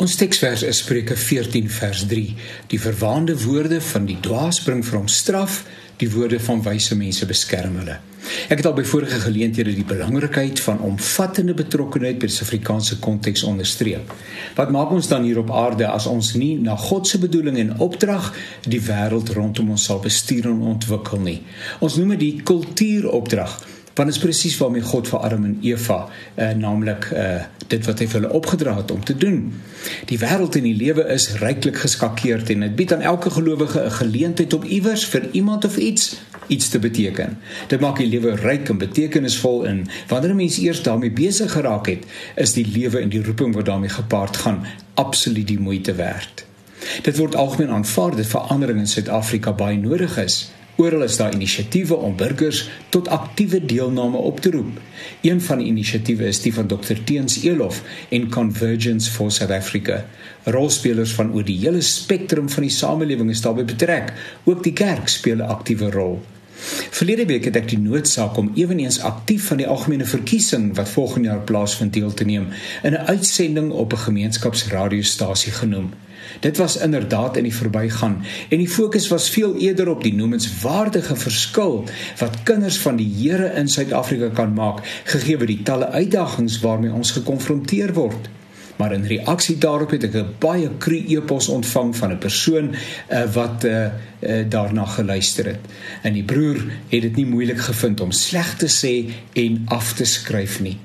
Ons teksvers is Spreuke 14 vers 3. Die verwaande woorde van die dwaas bring vir hom straf, die woorde van wyse mense beskerm hulle. Ek het al by vorige geleenthede die belangrikheid van omvattende betrokkenheid by die Suid-Afrikaanse konteks onderstreep. Wat maak ons dan hier op aarde as ons nie na God se bedoeling en opdrag die wêreld rondom ons sal bestuur en ontwikkel nie? Ons noem dit die kultuuropdrag want dit is presies waarmee God vir Adam en Eva uh, naamlik uh, dit wat hy vir hulle opgedra het om te doen. Die wêreld en die lewe is ryklik geskakeerd en dit bied aan elke gelowige 'n geleentheid om iewers vir iemand of iets iets te beteken. Dit maak die lewe ryk en betekenisvol en wanneer 'n mens eers daarmee besig geraak het, is die lewe en die roeping wat daarmee gepaard gaan absoluut die moeite werd. Dit word algemeen aanvaar dat verandering in Suid-Afrika baie nodig is. Oral is daar inisiatiewe om burgers tot aktiewe deelname op te roep. Een van die inisiatiewe is die van Dr Teens Elof en Convergence for South Africa. Rolspelers van oor die hele spektrum van die samelewing is daarbey betrek. Ook die kerk speel 'n aktiewe rol. Verlede week het ek die noodsaak om ewenigs aktief van die algemene verkiesing wat volgende jaar plaasvind deel te neem in 'n uitsending op 'n gemeenskapsradiostasie genoem. Dit was inderdaad in die verbygaan en die fokus was veel eerder op die noemenswaardige verskil wat kinders van die Here in Suid-Afrika kan maak gegee word die talle uitdagings waarmee ons gekonfronteer word. Maar in reaksie daarop het ek 'n baie kru e-pos ontvang van 'n persoon uh, wat uh, uh, daarna geluister het. En die broer het dit nie moeilik gevind om sleg te sê en af te skryf nie.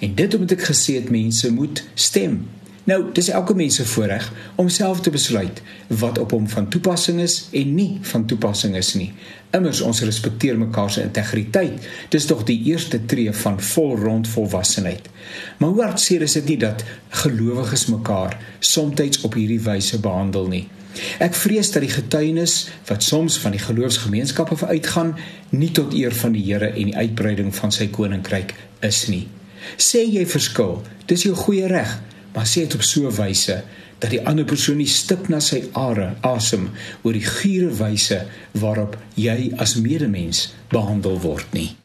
En dit omdat ek gesê het mense moet stem Nou, dis elke mens se voorreg om self te besluit wat op hom van toepassing is en nie van toepassing is nie. Immers ons respekteer mekaar se integriteit. Dis tog die eerste tree van volrond volwassenheid. Maar hoe hartseer is dit nie dat gelowiges mekaar soms op hierdie wyse behandel nie. Ek vrees dat die getuienis wat soms van die geloofsgemeenskappe uitgaan, nie tot eer van die Here en die uitbreiding van sy koninkryk is nie. Sê jy verskil, dis jou goeie reg maar sê dit op so 'n wyse dat die ander persoon nie stip na sy are asem oor die gure wyse waarop jy as medemens behandel word nie